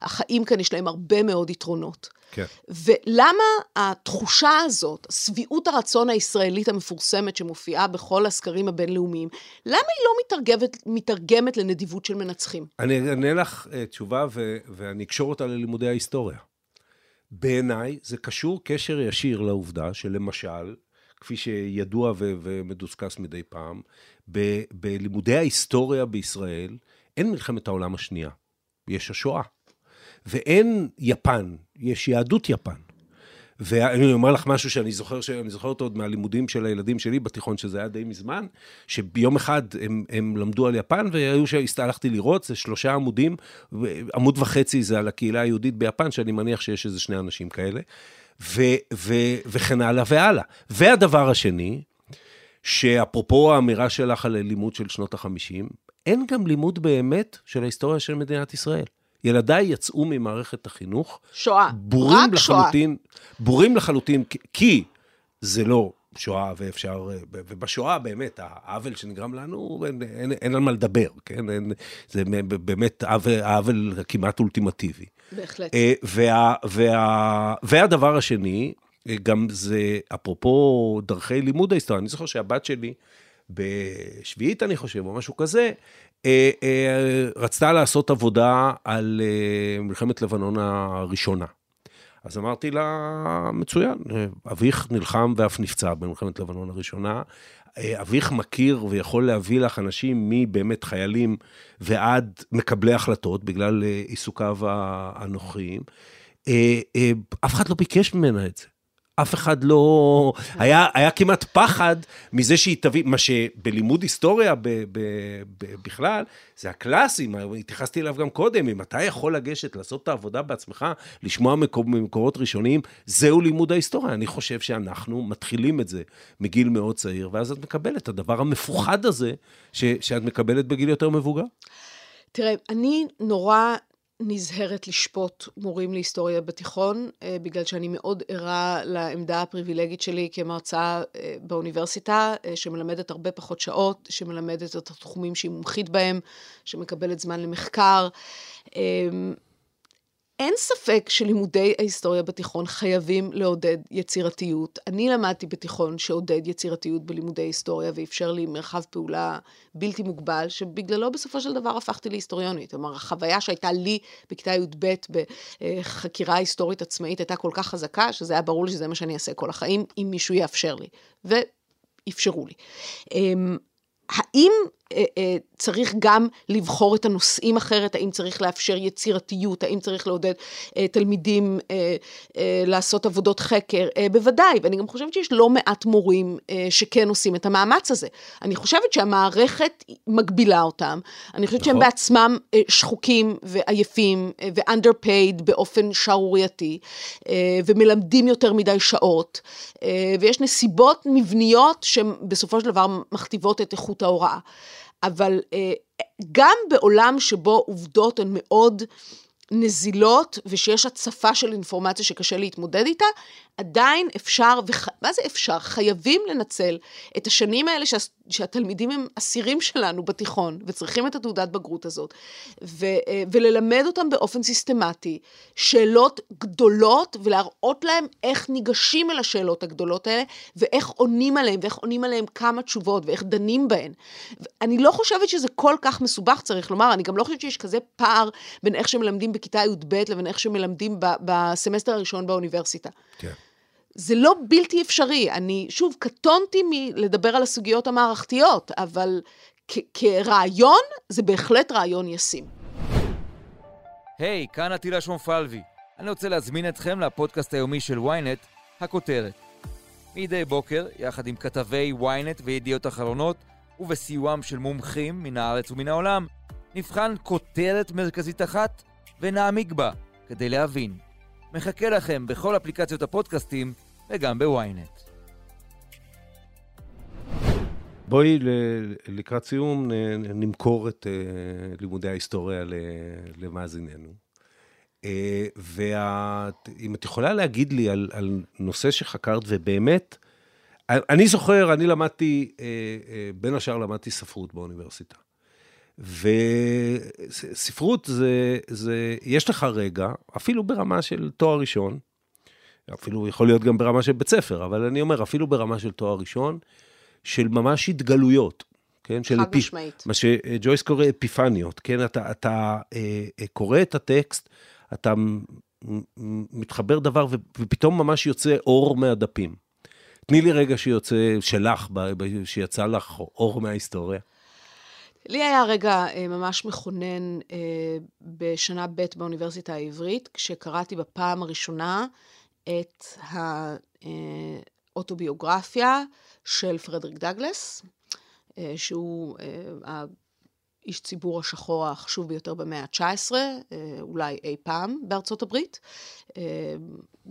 החיים כאן יש להם הרבה מאוד יתרונות. כן. ולמה התחושה הזאת, שביעות הרצון הישראלית המפורסמת שמופיעה בכל הסקרים הבינלאומיים, למה היא לא מתרגמת, מתרגמת לנדיבות של מנצחים? אני אענה לך uh, תשובה ו- ואני אקשור אותה ללימודי ההיסטוריה. בעיניי זה קשור קשר ישיר לעובדה שלמשל, כפי שידוע ו- ומדוסקס מדי פעם, ב- בלימודי ההיסטוריה בישראל אין מלחמת העולם השנייה, יש השואה. ואין יפן, יש יהדות יפן. ואני אומר לך משהו שאני זוכר, שאני זוכר אותו עוד מהלימודים של הילדים שלי בתיכון, שזה היה די מזמן, שביום אחד הם, הם למדו על יפן, והיו שהלכתי לראות, זה שלושה עמודים, עמוד וחצי זה על הקהילה היהודית ביפן, שאני מניח שיש איזה שני אנשים כאלה, ו, ו, וכן הלאה והלאה. והדבר השני, שאפרופו האמירה שלך על לימוד של שנות ה-50, אין גם לימוד באמת של ההיסטוריה של מדינת ישראל. ילדיי יצאו ממערכת החינוך. שואה, בורים רק לחלוטין, שואה. בורים לחלוטין, כי זה לא שואה ואפשר, ובשואה באמת, העוול שנגרם לנו, אין, אין, אין על מה לדבר, כן? אין, זה באמת העוול כמעט אולטימטיבי. בהחלט. אה, וה, וה, והדבר השני, גם זה, אפרופו דרכי לימוד ההיסטוריה, אני זוכר שהבת שלי, בשביעית, אני חושב, או משהו כזה, אה, אה, רצתה לעשות עבודה על אה, מלחמת לבנון הראשונה. אז אמרתי לה, מצוין, אביך נלחם ואף נפצע במלחמת לבנון הראשונה. אביך מכיר ויכול להביא לך אנשים מבאמת חיילים ועד מקבלי החלטות, בגלל עיסוקיו הנוכחיים. אף אחד לא ביקש ממנה את זה. אף אחד לא... היה, היה כמעט פחד מזה שהיא תביא, מה שבלימוד היסטוריה ב, ב, ב, בכלל, זה הקלאסי, התייחסתי אליו גם קודם, אם אתה יכול לגשת, לעשות את העבודה בעצמך, לשמוע מקור, ממקורות ראשוניים, זהו לימוד ההיסטוריה. אני חושב שאנחנו מתחילים את זה מגיל מאוד צעיר, ואז את מקבלת את הדבר המפוחד הזה, ש, שאת מקבלת בגיל יותר מבוגר. תראה, אני נורא נזהרת לשפוט מורים להיסטוריה בתיכון, אה, בגלל שאני מאוד ערה לעמדה הפריבילגית שלי כמרצה אה, באוניברסיטה, אה, שמלמדת הרבה פחות שעות, שמלמדת את התחומים שהיא מומחית בהם, שמקבלת זמן למחקר. אין ספק שלימודי ההיסטוריה בתיכון חייבים לעודד יצירתיות. אני למדתי בתיכון שעודד יצירתיות בלימודי היסטוריה ואפשר לי מרחב פעולה בלתי מוגבל, שבגללו בסופו של דבר הפכתי להיסטוריונית. כלומר, החוויה שהייתה לי בכיתה י"ב בחקירה היסטורית עצמאית הייתה כל כך חזקה, שזה היה ברור לי שזה מה שאני אעשה כל החיים, אם מישהו יאפשר לי. ואפשרו לי. אמ, האם צריך גם לבחור את הנושאים אחרת, האם צריך לאפשר יצירתיות, האם צריך לעודד אה, תלמידים לעשות עבודות חקר, בוודאי, ואני גם חושבת שיש לא מעט מורים שכן עושים את המאמץ הזה. אני חושבת שהמערכת מגבילה אותם, אני חושבת נכון. שהם בעצמם שחוקים ועייפים ו-underpaid באופן שערורייתי, ומלמדים יותר מדי שעות, ויש נסיבות מבניות שבסופו של דבר מכתיבות את איכות ההוראה. אבל אה, גם בעולם שבו עובדות הן מאוד נזילות ושיש הצפה של אינפורמציה שקשה להתמודד איתה, עדיין אפשר, וח... מה זה אפשר? חייבים לנצל את השנים האלה שה... שהתלמידים הם אסירים שלנו בתיכון וצריכים את התעודת בגרות הזאת, ו... וללמד אותם באופן סיסטמטי שאלות גדולות ולהראות להם איך ניגשים אל השאלות הגדולות האלה ואיך עונים עליהן ואיך עונים עליהן כמה תשובות ואיך דנים בהן. אני לא חושבת שזה כל כך מסובך, צריך לומר, אני גם לא חושבת שיש כזה פער בין איך שמלמדים בכיתה י"ב לבין איך שמלמדים בסמסטר הראשון באוניברסיטה. כן. זה לא בלתי אפשרי. אני, שוב, קטונתי מלדבר על הסוגיות המערכתיות, אבל כרעיון, זה בהחלט רעיון ישים. היי, hey, כאן עטילה שומפלבי. אני רוצה להזמין אתכם לפודקאסט היומי של ynet, הכותרת. מדי בוקר, יחד עם כתבי ynet וידיעות אחרונות, ובסיועם של מומחים מן הארץ ומן העולם, נבחן כותרת מרכזית אחת ונעמיק בה כדי להבין. מחכה לכם בכל אפליקציות הפודקאסטים וגם בוויינט. בואי לקראת סיום נמכור את אה, לימודי ההיסטוריה למאזיננו. אה, ואם את יכולה להגיד לי על, על נושא שחקרת, ובאמת, אני זוכר, אני למדתי, אה, בין השאר למדתי ספרות באוניברסיטה. וספרות זה, זה, יש לך רגע, אפילו ברמה של תואר ראשון, אפילו יכול להיות גם ברמה של בית ספר, אבל אני אומר, אפילו ברמה של תואר ראשון, של ממש התגלויות, כן? חד אפי, משמעית. מה שג'ויס קורא אפיפניות, כן? אתה, אתה אה, אה, קורא את הטקסט, אתה מתחבר דבר, ופתאום ממש יוצא אור מהדפים. תני לי רגע שיוצא, שלך, שיצא לך אור מההיסטוריה. לי היה רגע אה, ממש מכונן אה, בשנה ב' באוניברסיטה העברית, כשקראתי בפעם הראשונה את האוטוביוגרפיה של פרדריק דגלס, אה, שהוא האיש ציבור השחור החשוב ביותר במאה ה-19, אולי אי פעם בארצות הברית.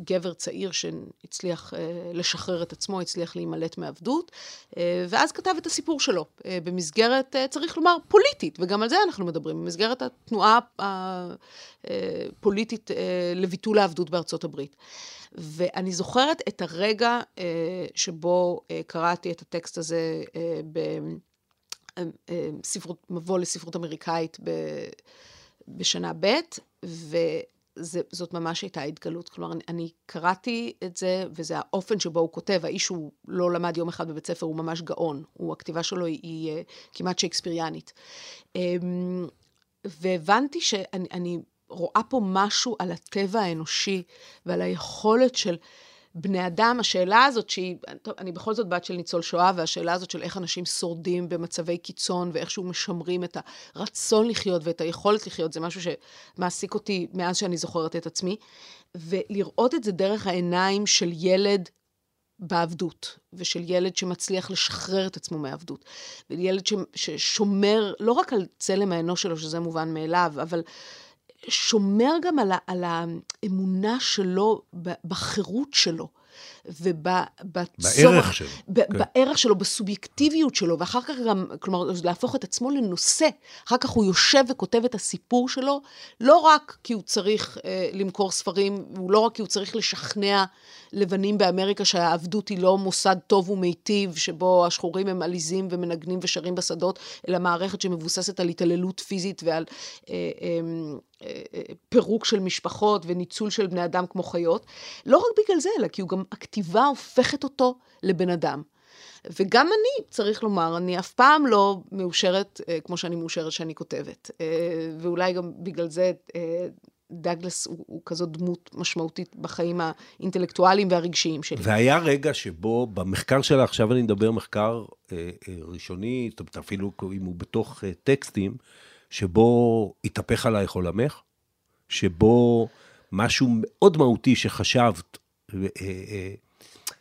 גבר צעיר שהצליח אה, לשחרר את עצמו, הצליח להימלט מעבדות, אה, ואז כתב את הסיפור שלו אה, במסגרת, צריך לומר, פוליטית, וגם על זה אנחנו מדברים, במסגרת התנועה הפוליטית לביטול העבדות בארצות הברית. ואני זוכרת את הרגע שבו קראתי את הטקסט הזה בספרות, מבוא לספרות אמריקאית בשנה ב', ו... זה, זאת ממש הייתה התגלות. כלומר, אני, אני קראתי את זה, וזה האופן שבו הוא כותב. האיש הוא לא למד יום אחד בבית ספר, הוא ממש גאון. הוא, הכתיבה שלו היא, היא אה, כמעט שייקספיריאנית. אמ, והבנתי שאני רואה פה משהו על הטבע האנושי ועל היכולת של... בני אדם, השאלה הזאת שהיא, טוב, אני בכל זאת בת של ניצול שואה, והשאלה הזאת של איך אנשים שורדים במצבי קיצון, ואיכשהו משמרים את הרצון לחיות ואת היכולת לחיות, זה משהו שמעסיק אותי מאז שאני זוכרת את עצמי. ולראות את זה דרך העיניים של ילד בעבדות, ושל ילד שמצליח לשחרר את עצמו מעבדות, וילד ששומר לא רק על צלם האנוש שלו, שזה מובן מאליו, אבל שומר גם על, האמונה שלו בחירות שלו. בערך שלו. ב- כן. בערך שלו, בסובייקטיביות שלו, ואחר כך גם, כלומר, להפוך את עצמו לנושא. אחר כך הוא יושב וכותב את הסיפור שלו, לא רק כי הוא צריך אה, למכור ספרים, לא רק כי הוא צריך לשכנע לבנים באמריקה שהעבדות היא לא מוסד טוב ומיטיב, שבו השחורים הם עליזים ומנגנים ושרים בשדות, אלא מערכת שמבוססת על התעללות פיזית ועל אה, אה, אה, אה, פירוק של משפחות וניצול של בני אדם כמו חיות. לא רק בגלל זה, אלא כי הוא גם, הכתיבה הופכת אותו לבן אדם. וגם אני, צריך לומר, אני אף פעם לא מאושרת אה, כמו שאני מאושרת שאני כותבת. אה, ואולי גם בגלל זה אה, דאגלס הוא, הוא כזאת דמות משמעותית בחיים האינטלקטואליים והרגשיים שלי. והיה רגע שבו במחקר שלה, עכשיו אני מדבר מחקר אה, אה, ראשוני, אפילו אם הוא בתוך אה, טקסטים, שבו התהפך עלייך עולמך, שבו משהו מאוד מהותי שחשבת,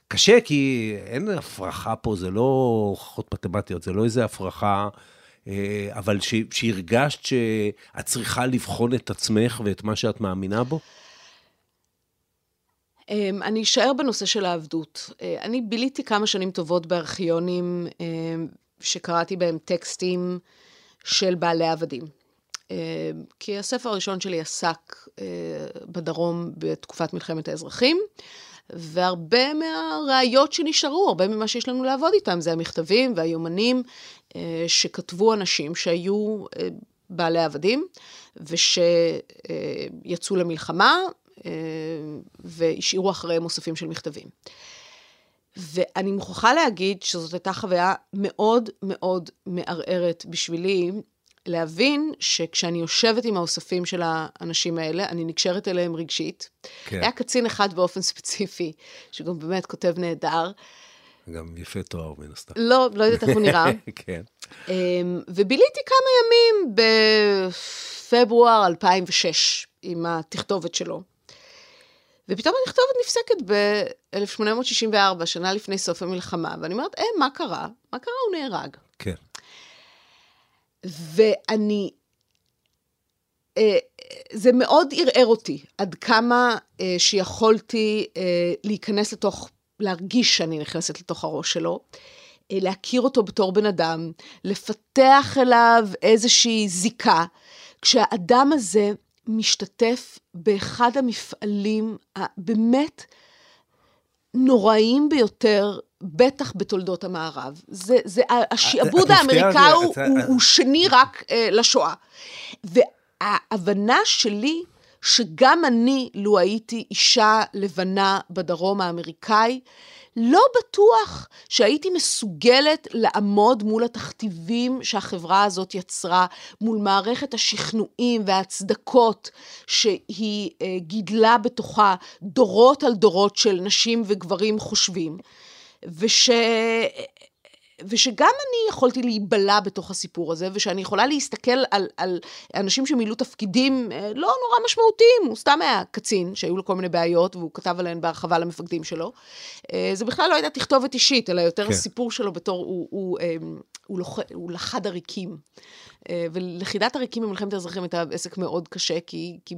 קשה כי אין הפרחה פה, זה לא הוכחות מתמטיות, זה לא איזה הפרחה אה, אבל שהרגשת שאת צריכה לבחון את עצמך ואת מה שאת מאמינה בו? אמ, אני אשאר בנושא של העבדות. אה, אני ביליתי כמה שנים טובות בארכיונים אמ, שקראתי בהם טקסטים של בעלי עבדים. אמ, כי הספר הראשון שלי עסק אה, בדרום בתקופת מלחמת האזרחים, והרבה מהראיות שנשארו, הרבה ממה שיש לנו לעבוד איתם, זה המכתבים והיומנים אה, שכתבו אנשים שהיו אה, בעלי עבדים, ושיצאו למלחמה, והשאירו אחריהם אוספים של מכתבים. ואני מוכרחה להגיד שזאת הייתה חוויה מאוד מאוד מערערת בשבילי, להבין שכשאני יושבת עם האוספים של האנשים האלה, אני נקשרת אליהם רגשית. כן. היה קצין אחד באופן ספציפי, שגם באמת כותב נהדר. גם יפה תואר מן הסתם. לא, לא יודעת איך הוא נראה. כן. אמ, וביליתי כמה ימים בפברואר 2006 עם התכתובת שלו. ופתאום התכתובת נפסקת ב-1864, שנה לפני סוף המלחמה, ואני אומרת, אה, מה קרה? מה קרה? הוא נהרג. כן. ואני... אה, זה מאוד ערער אותי, עד כמה אה, שיכולתי אה, להיכנס לתוך, להרגיש שאני נכנסת לתוך הראש שלו, להכיר אותו בתור בן אדם, לפתח אליו איזושהי זיקה, כשהאדם הזה משתתף באחד המפעלים הבאמת נוראיים, ביותר בטח בתולדות המערב. זה, זה, השעבוד האמריקאי הוא, הוא, הוא שני רק uh, לשואה. וההבנה שלי, שגם אני, לו הייתי אישה לבנה בדרום האמריקאי, לא בטוח שהייתי מסוגלת לעמוד מול התכתיבים שהחברה הזאת יצרה, מול מערכת השכנועים וההצדקות שהיא uh, גידלה בתוכה דורות על דורות של נשים וגברים חושבים. וש... ושגם אני יכולתי להיבלע בתוך הסיפור הזה, ושאני יכולה להסתכל על, על אנשים שמילאו תפקידים אה, לא נורא משמעותיים, הוא סתם היה קצין, שהיו לו כל מיני בעיות, והוא כתב עליהן בהרחבה למפקדים שלו. אה, זה בכלל לא הייתה תכתובת אישית, אלא יותר כן. הסיפור שלו בתור, הוא, הוא, אה, הוא, הוא, לוח, הוא לחד עריקים. ולכידת עריקים במלחמת האזרחים הייתה עסק מאוד קשה, כי, כי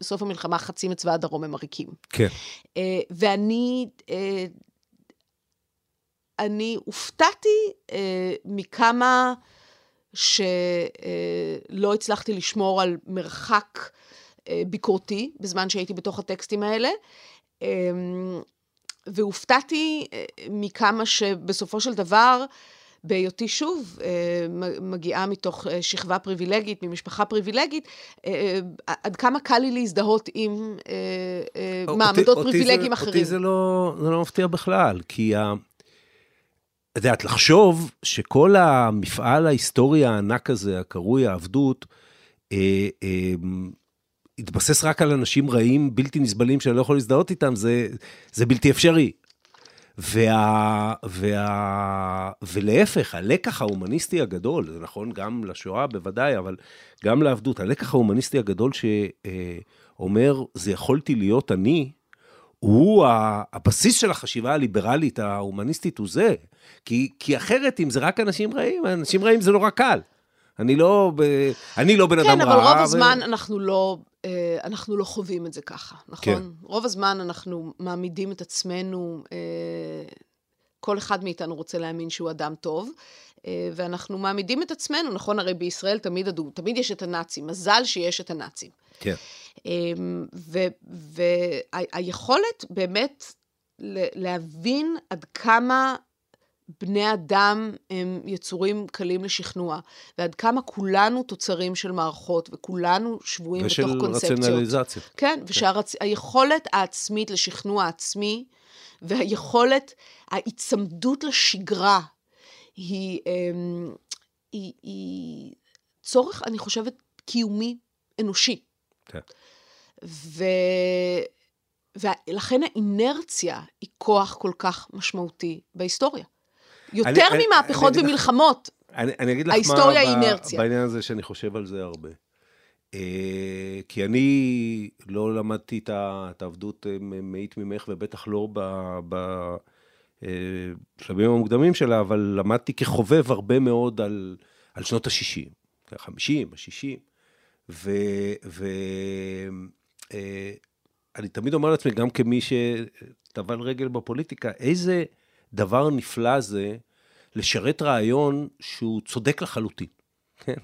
בסוף המלחמה חצי מצבא הדרום הם עריקים. כן. ואני... אני הופתעתי אה, מכמה שלא אה, הצלחתי לשמור על מרחק אה, ביקורתי בזמן שהייתי בתוך הטקסטים האלה. אה, והופתעתי אה, מכמה שבסופו של דבר, בהיותי שוב אה, מגיעה מתוך אה, שכבה פריבילגית, ממשפחה פריבילגית, עד כמה קל לי להזדהות עם מעמדות פריבילגיים אחרים. אותי זה לא, זה לא מפתיע בכלל, כי את יודעת, לחשוב שכל המפעל ההיסטורי הענק הזה, הקרוי העבדות, אה, אה, התבסס רק על אנשים רעים, בלתי נסבלים, שאני לא יכול להזדהות איתם, זה, זה בלתי אפשרי. וה, וה, ולהפך, הלקח ההומניסטי הגדול, זה נכון גם לשואה בוודאי, אבל גם לעבדות, הלקח ההומניסטי הגדול שאומר, זה יכולתי להיות אני, הוא הבסיס של החשיבה הליברלית ההומניסטית הוא זה. כי, כי אחרת, אם זה רק אנשים רעים, אנשים רעים זה נורא קל. אני לא, אני לא בן כן, אדם רע. כן, אבל רוב ו... הזמן אנחנו לא אה, אנחנו לא חווים את זה ככה, נכון? כן. רוב הזמן אנחנו מעמידים את עצמנו, אה, כל אחד מאיתנו רוצה להאמין שהוא אדם טוב, אה, ואנחנו מעמידים את עצמנו, נכון? הרי בישראל תמיד, תמיד יש את הנאצים, מזל שיש את הנאצים. כן. והיכולת באמת להבין עד כמה בני אדם הם יצורים קלים לשכנוע, ועד כמה כולנו תוצרים של מערכות, וכולנו שבויים בתוך קונספציות. ושל רציונליזציה. כן, כן. והיכולת העצמית לשכנוע עצמי, והיכולת, ההיצמדות לשגרה, היא, אמ, היא, היא צורך, אני חושבת, קיומי אנושי. כן. ו... ולכן האינרציה היא כוח כל כך משמעותי בהיסטוריה. יותר אני, ממהפכות אני, ומלחמות. אני, אני אגיד לך ההיסטוריה היא אינרציה. בעניין הזה שאני חושב על זה הרבה. אה, כי אני לא למדתי את העבדות אה, מאית ממך, ובטח לא בשלבים אה, המוקדמים שלה, אבל למדתי כחובב הרבה מאוד על, על שנות ה-60, ה-50, ה-60, ואני תמיד אומר לעצמי, גם כמי שטבל רגל בפוליטיקה, איזה... דבר נפלא זה לשרת רעיון שהוא צודק לחלוטין. כן?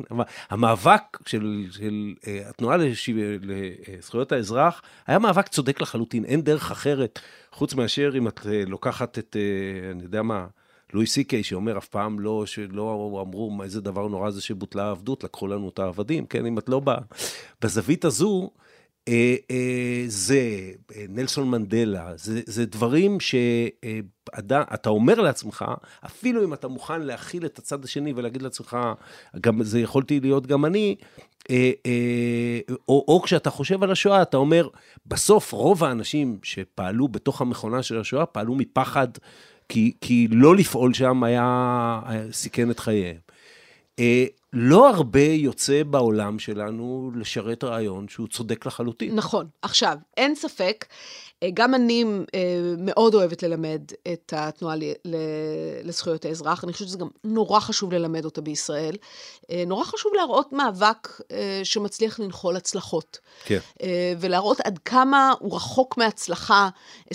המאבק של, של אה, התנועה לזכויות האזרח היה מאבק צודק לחלוטין, אין דרך אחרת, חוץ מאשר אם את אה, לוקחת את, אה, אני יודע מה, לואי סי קיי שאומר אף פעם לא, שלא אמרו איזה דבר נורא זה שבוטלה העבדות, לקחו לנו את העבדים, כן, אם את לא בזווית הזו, אה, אה, זה אה, נלסון מנדלה, זה, זה דברים שאתה אומר לעצמך, אפילו אם אתה מוכן להכיל את הצד השני ולהגיד לעצמך, גם זה יכולתי להיות גם אני, או, או כשאתה חושב על השואה, אתה אומר, בסוף רוב האנשים שפעלו בתוך המכונה של השואה, פעלו מפחד, כי, כי לא לפעול שם היה, סיכן את חייהם. לא הרבה יוצא בעולם שלנו לשרת רעיון שהוא צודק לחלוטין. נכון. עכשיו, אין ספק, אה, גם אני אה, מאוד אוהבת ללמד את התנועה לזכויות האזרח, אני חושבת שזה גם נורא חשוב ללמד אותה בישראל. אה, נורא חשוב להראות מאבק שמצליח לנחול הצלחות. כן. ולהראות עד כמה הוא רחוק מהצלחה 20-30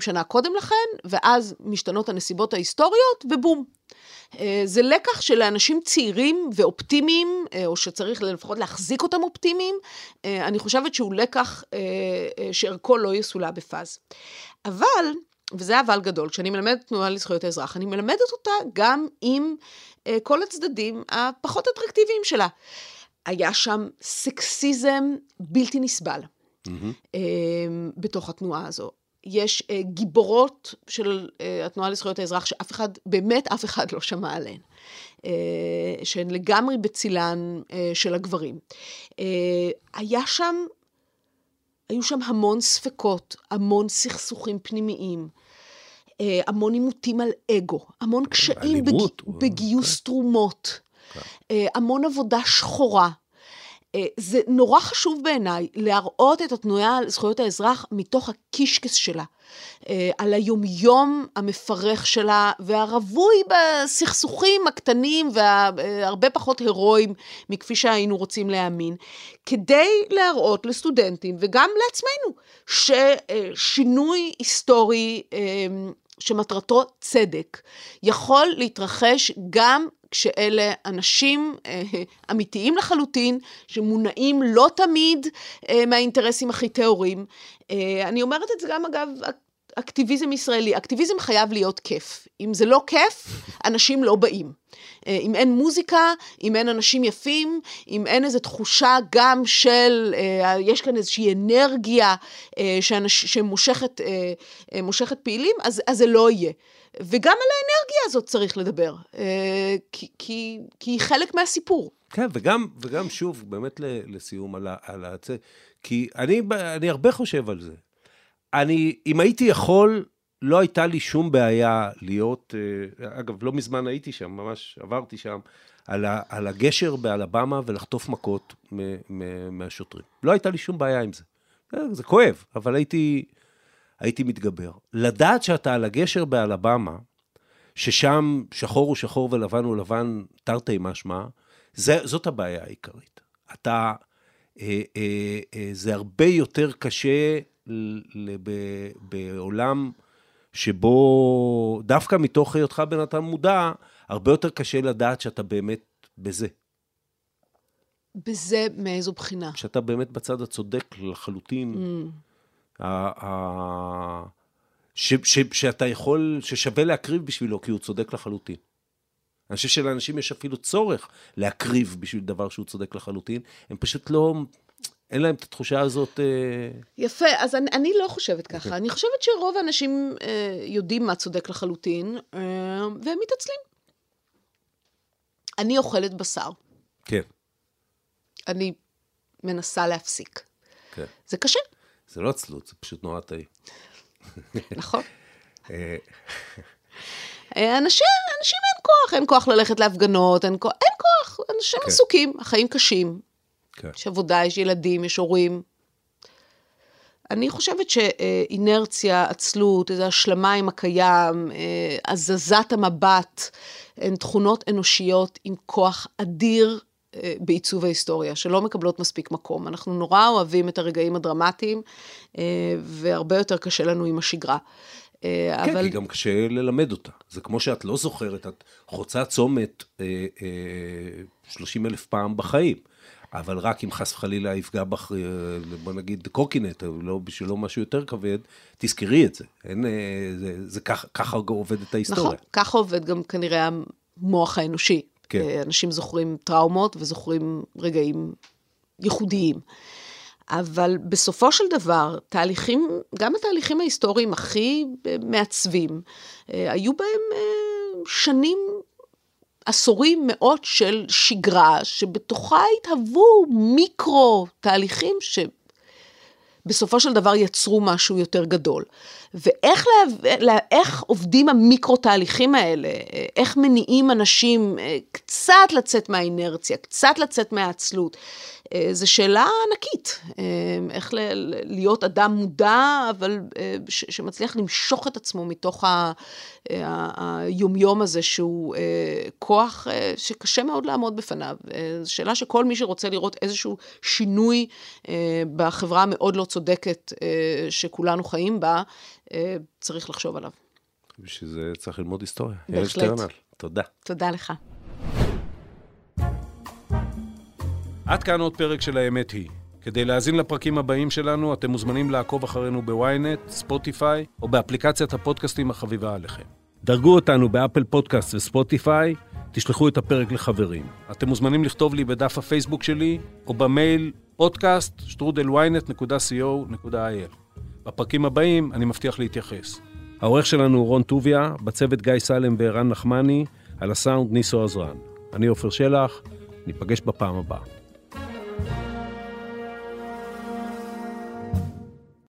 שנה קודם לכן, ואז משתנות הנסיבות ההיסטוריות, ובום, אה, זה לקח של אנשים צעירים ואופטימיים, אה, או שצריך לפחות להחזיק אותם אופטימיים, אה, אני חושבת שהוא לקח שערכו לא יסולא בפאז. אבל, וזה אבל גדול, כשאני מלמדת תנועה לזכויות האזרח, אני מלמדת אותה גם עם כל הצדדים הפחות אטרקטיביים שלה. היה שם סקסיזם בלתי נסבל. Mm-hmm. בתוך התנועה הזו. יש uh, גיבורות של uh, התנועה לזכויות האזרח, שאף אחד, באמת אף אחד לא שמע עליהן, uh, שהן לגמרי בצילן uh, של הגברים. Uh, היה שם, היו שם המון ספקות, המון סכסוכים פנימיים. uh, המון עימותים על אגו, המון קשיים בג... בגיוס תרומות, uh, המון עבודה שחורה. אה, זה נורא חשוב בעיניי להראות את התנועה על זכויות האזרח מתוך הקישקס שלה, אה, על היומיום המפרך שלה והרווי בסכסוכים הקטנים והרבה פחות הירואיים מכפי שהיינו רוצים להאמין, כדי להראות לסטודנטים וגם לעצמנו ששינוי היסטורי אה, שמטרתו צדק, יכול להתרחש גם כשאלה אנשים אה, אמיתיים לחלוטין, שמונעים לא תמיד אה, מהאינטרסים הכי טהורים. אה, אני אומרת את זה גם, אגב, אקטיביזם ישראלי. אקטיביזם חייב להיות כיף. אם זה לא כיף, אנשים לא באים. אם אין מוזיקה, אם אין אנשים יפים, אם אין איזו תחושה גם של, יש כאן איזושהי אנרגיה שאנש, שמושכת מושכת פעילים, אז, אז זה לא יהיה. וגם על האנרגיה הזאת צריך לדבר, כי, כי, כי היא חלק מהסיפור. כן, וגם, וגם שוב, באמת לסיום, על, על הצ... כי אני, אני הרבה חושב על זה. אני, אם הייתי יכול, לא הייתה לי שום בעיה להיות, אה, אגב, לא מזמן הייתי שם, ממש עברתי שם, על, ה, על הגשר באלבמה ולחטוף מכות מ, מ, מהשוטרים. לא הייתה לי שום בעיה עם זה. זה, זה כואב, אבל הייתי, הייתי מתגבר. לדעת שאתה על הגשר באלבמה, ששם שחור הוא שחור ולבן הוא לבן, תרתי משמע, זאת הבעיה העיקרית. אתה אה, אה, אה, זה הרבה יותר קשה ל- ל- ב- בעולם שבו, דווקא מתוך היותך בן אדם מודע, הרבה יותר קשה לדעת שאתה באמת בזה. בזה מאיזו בחינה? שאתה באמת בצד הצודק לחלוטין. Mm. ש, ש, שאתה יכול, ששווה להקריב בשבילו, כי הוא צודק לחלוטין. אני חושב שלאנשים יש אפילו צורך להקריב בשביל דבר שהוא צודק לחלוטין, הם פשוט לא, אין להם את התחושה הזאת, אה, יפה, אז אני, אני לא חושבת ככה. אני חושבת שרוב האנשים אה, יודעים מה צודק לחלוטין, אה, והם מתעצלים. אני אוכלת בשר, כן, אני מנסה להפסיק. כן. זה קשה, זה לא עצלות, זה פשוט נורא טעים. נכון? אה, אה, אנשים, אנשים אין כוח, אין כוח ללכת להפגנות, אין כוח, אין כוח, אנשים כן. עסוקים, החיים קשים, כן. יש עבודה, יש ילדים, יש הורים. אני חושבת שאינרציה, עצלות, איזו השלמה עם הקיים, אה, הזזת המבט, הן תכונות אנושיות עם כוח אדיר בעיצוב ההיסטוריה, שלא מקבלות מספיק מקום. אנחנו נורא אוהבים את הרגעים הדרמטיים, אה, והרבה יותר קשה לנו עם השגרה. אה, כן, אבל... כי גם קשה ללמד אותה. זה כמו שאת לא זוכרת, את חוצה צומת אה, אה, 30 אלף פעם בחיים, אבל רק אם חס וחלילה יפגע בך, אה, בוא נגיד קורקינט, או לא בשבילו משהו יותר כבד, תזכרי את זה. אין, אה, זה, זה ככה, ככה עובדת ההיסטוריה. נכון, ככה עובד גם כנראה המוח האנושי. כן. אה, אנשים זוכרים טראומות וזוכרים רגעים ייחודיים. אבל בסופו של דבר, תהליכים, גם התהליכים ההיסטוריים הכי אה, מעצבים, אה, היו בהם שנים, עשורים, מאות של שגרה, שבתוכה התהוו מיקרו תהליכים ש... בסופו של דבר יצרו משהו יותר גדול. ואיך לה, איך עובדים המיקרו-תהליכים האלה, איך מניעים אנשים אה, קצת לצאת מהאינרציה, קצת לצאת מהעצלות, אה, זו שאלה ענקית. אה, איך ל, להיות אדם מודע, אבל ש, שמצליח למשוך את עצמו מתוך ה, היומיום הזה, שהוא כוח שקשה מאוד לעמוד בפניו. זו שאלה שכל מי שרוצה לראות איזשהו שינוי בחברה המאוד לא צודקת שכולנו חיים בה, צריך לחשוב עליו. בשביל זה צריך ללמוד היסטוריה. בהחלט. תודה. תודה לך. עד כאן עוד פרק של האמת היא. כדי להאזין לפרקים הבאים שלנו, אתם מוזמנים לעקוב אחרינו ב ynet, ספוטיפיי, או באפליקציית הפודקאסטים החביבה עליכם. דרגו אותנו באפל פודקאסט וספוטיפיי, תשלחו את הפרק לחברים. אתם מוזמנים לכתוב לי בדף הפייסבוק שלי, או במייל שטרודל ynet.co.il. בפרקים הבאים אני מבטיח להתייחס. העורך שלנו הוא רון טוביה, בצוות גיא סלם וערן נחמני, על הסאונד ניסו עזרן. אני עופר שלח, ניפגש בפעם הבאה.